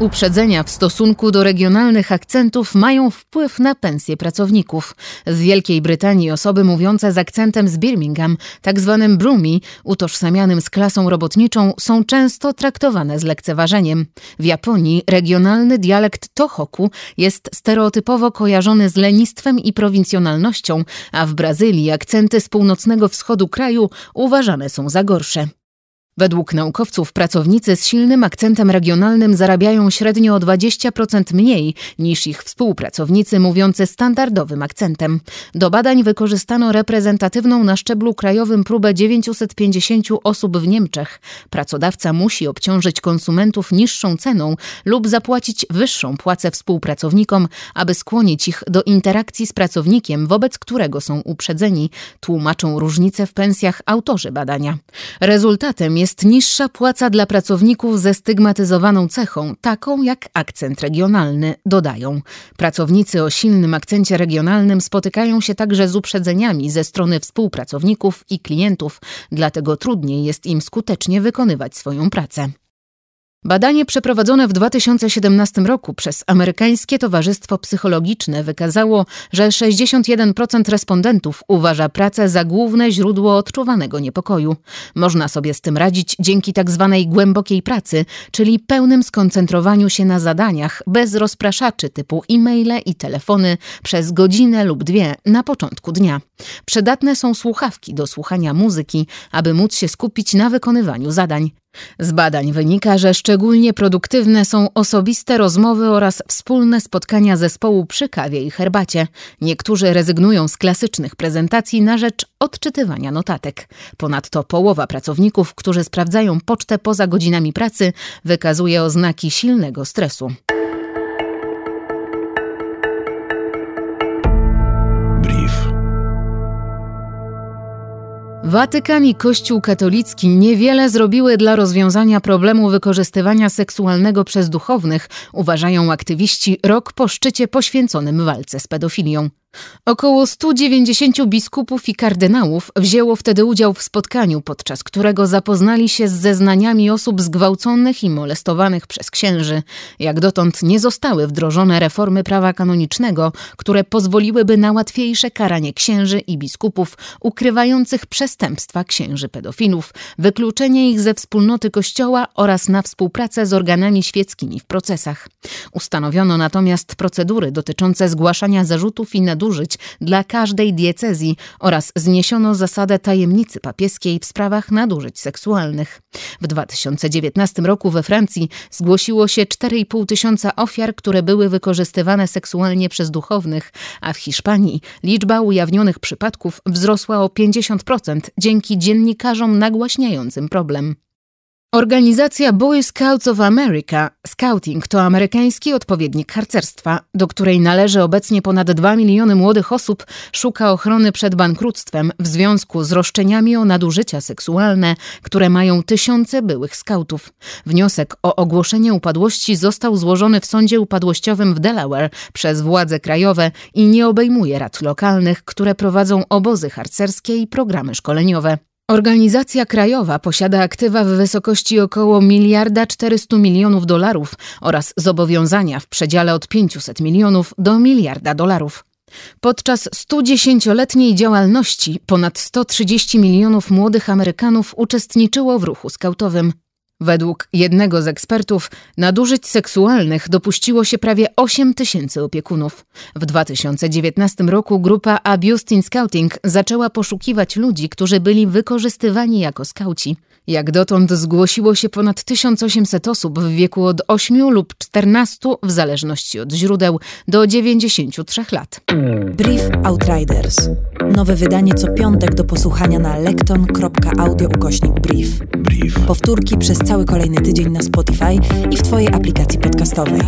Uprzedzenia w stosunku do regionalnych akcentów mają wpływ na pensje pracowników. W Wielkiej Brytanii osoby mówiące z akcentem z Birmingham, tak zwanym Brumi, utożsamianym z klasą robotniczą, są często traktowane z lekceważeniem. W Japonii regionalny dialekt Tohoku jest stereotypowo kojarzony z lenistwem i prowincjonalnością, a w Brazylii akcenty z północnego wschodu kraju uważane są za gorsze. Według naukowców pracownicy z silnym akcentem regionalnym zarabiają średnio o 20% mniej niż ich współpracownicy mówiący standardowym akcentem. Do badań wykorzystano reprezentatywną na szczeblu krajowym próbę 950 osób w Niemczech. Pracodawca musi obciążyć konsumentów niższą ceną lub zapłacić wyższą płacę współpracownikom, aby skłonić ich do interakcji z pracownikiem, wobec którego są uprzedzeni, tłumaczą różnice w pensjach autorzy badania. Rezultatem jest jest niższa płaca dla pracowników ze stygmatyzowaną cechą, taką jak akcent regionalny, dodają. Pracownicy o silnym akcencie regionalnym spotykają się także z uprzedzeniami ze strony współpracowników i klientów, dlatego trudniej jest im skutecznie wykonywać swoją pracę. Badanie przeprowadzone w 2017 roku przez Amerykańskie Towarzystwo Psychologiczne wykazało, że 61% respondentów uważa pracę za główne źródło odczuwanego niepokoju. Można sobie z tym radzić dzięki. Tak głębokiej pracy, czyli pełnym skoncentrowaniu się na zadaniach, bez rozpraszaczy typu e-maile i telefony przez godzinę lub dwie na początku dnia. Przydatne są słuchawki do słuchania muzyki, aby móc się skupić na wykonywaniu zadań. Z badań wynika, że szczególnie produktywne są osobiste rozmowy oraz wspólne spotkania zespołu przy kawie i herbacie. Niektórzy rezygnują z klasycznych prezentacji na rzecz odczytywania notatek. Ponadto połowa pracowników, którzy sprawdzają pocztę poza godzinami pracy, wykazuje oznaki silnego stresu. Watykan i Kościół katolicki niewiele zrobiły dla rozwiązania problemu wykorzystywania seksualnego przez duchownych, uważają aktywiści rok po szczycie poświęconym walce z pedofilią. Około 190 biskupów i kardynałów wzięło wtedy udział w spotkaniu, podczas którego zapoznali się z zeznaniami osób zgwałconych i molestowanych przez księży. Jak dotąd nie zostały wdrożone reformy prawa kanonicznego, które pozwoliłyby na łatwiejsze karanie księży i biskupów ukrywających przestępstwa księży pedofilów, wykluczenie ich ze wspólnoty kościoła oraz na współpracę z organami świeckimi w procesach. Ustanowiono natomiast procedury dotyczące zgłaszania zarzutów i nadużyć nadużyć dla każdej diecezji oraz zniesiono zasadę tajemnicy papieskiej w sprawach nadużyć seksualnych. W 2019 roku we Francji zgłosiło się 4,5 tysiąca ofiar, które były wykorzystywane seksualnie przez duchownych, a w Hiszpanii liczba ujawnionych przypadków wzrosła o 50% dzięki dziennikarzom nagłaśniającym problem. Organizacja Boy Scouts of America, Scouting to amerykański odpowiednik harcerstwa, do której należy obecnie ponad 2 miliony młodych osób, szuka ochrony przed bankructwem w związku z roszczeniami o nadużycia seksualne, które mają tysiące byłych skautów. Wniosek o ogłoszenie upadłości został złożony w sądzie upadłościowym w Delaware przez władze krajowe i nie obejmuje rad lokalnych, które prowadzą obozy harcerskie i programy szkoleniowe. Organizacja krajowa posiada aktywa w wysokości około miliarda 400 milionów dolarów oraz zobowiązania w przedziale od 500 milionów do miliarda dolarów. Podczas 110-letniej działalności ponad 130 milionów młodych Amerykanów uczestniczyło w ruchu skautowym. Według jednego z ekspertów nadużyć seksualnych dopuściło się prawie 8 tysięcy opiekunów. W 2019 roku grupa Abused in Scouting zaczęła poszukiwać ludzi, którzy byli wykorzystywani jako skauci. Jak dotąd zgłosiło się ponad 1800 osób w wieku od 8 lub 14 w zależności od źródeł do 93 lat. Brief Outriders. Nowe wydanie co piątek do posłuchania na lekton.audio ukośnik brief. brief. Powtórki przez cały kolejny tydzień na Spotify i w Twojej aplikacji podcastowej.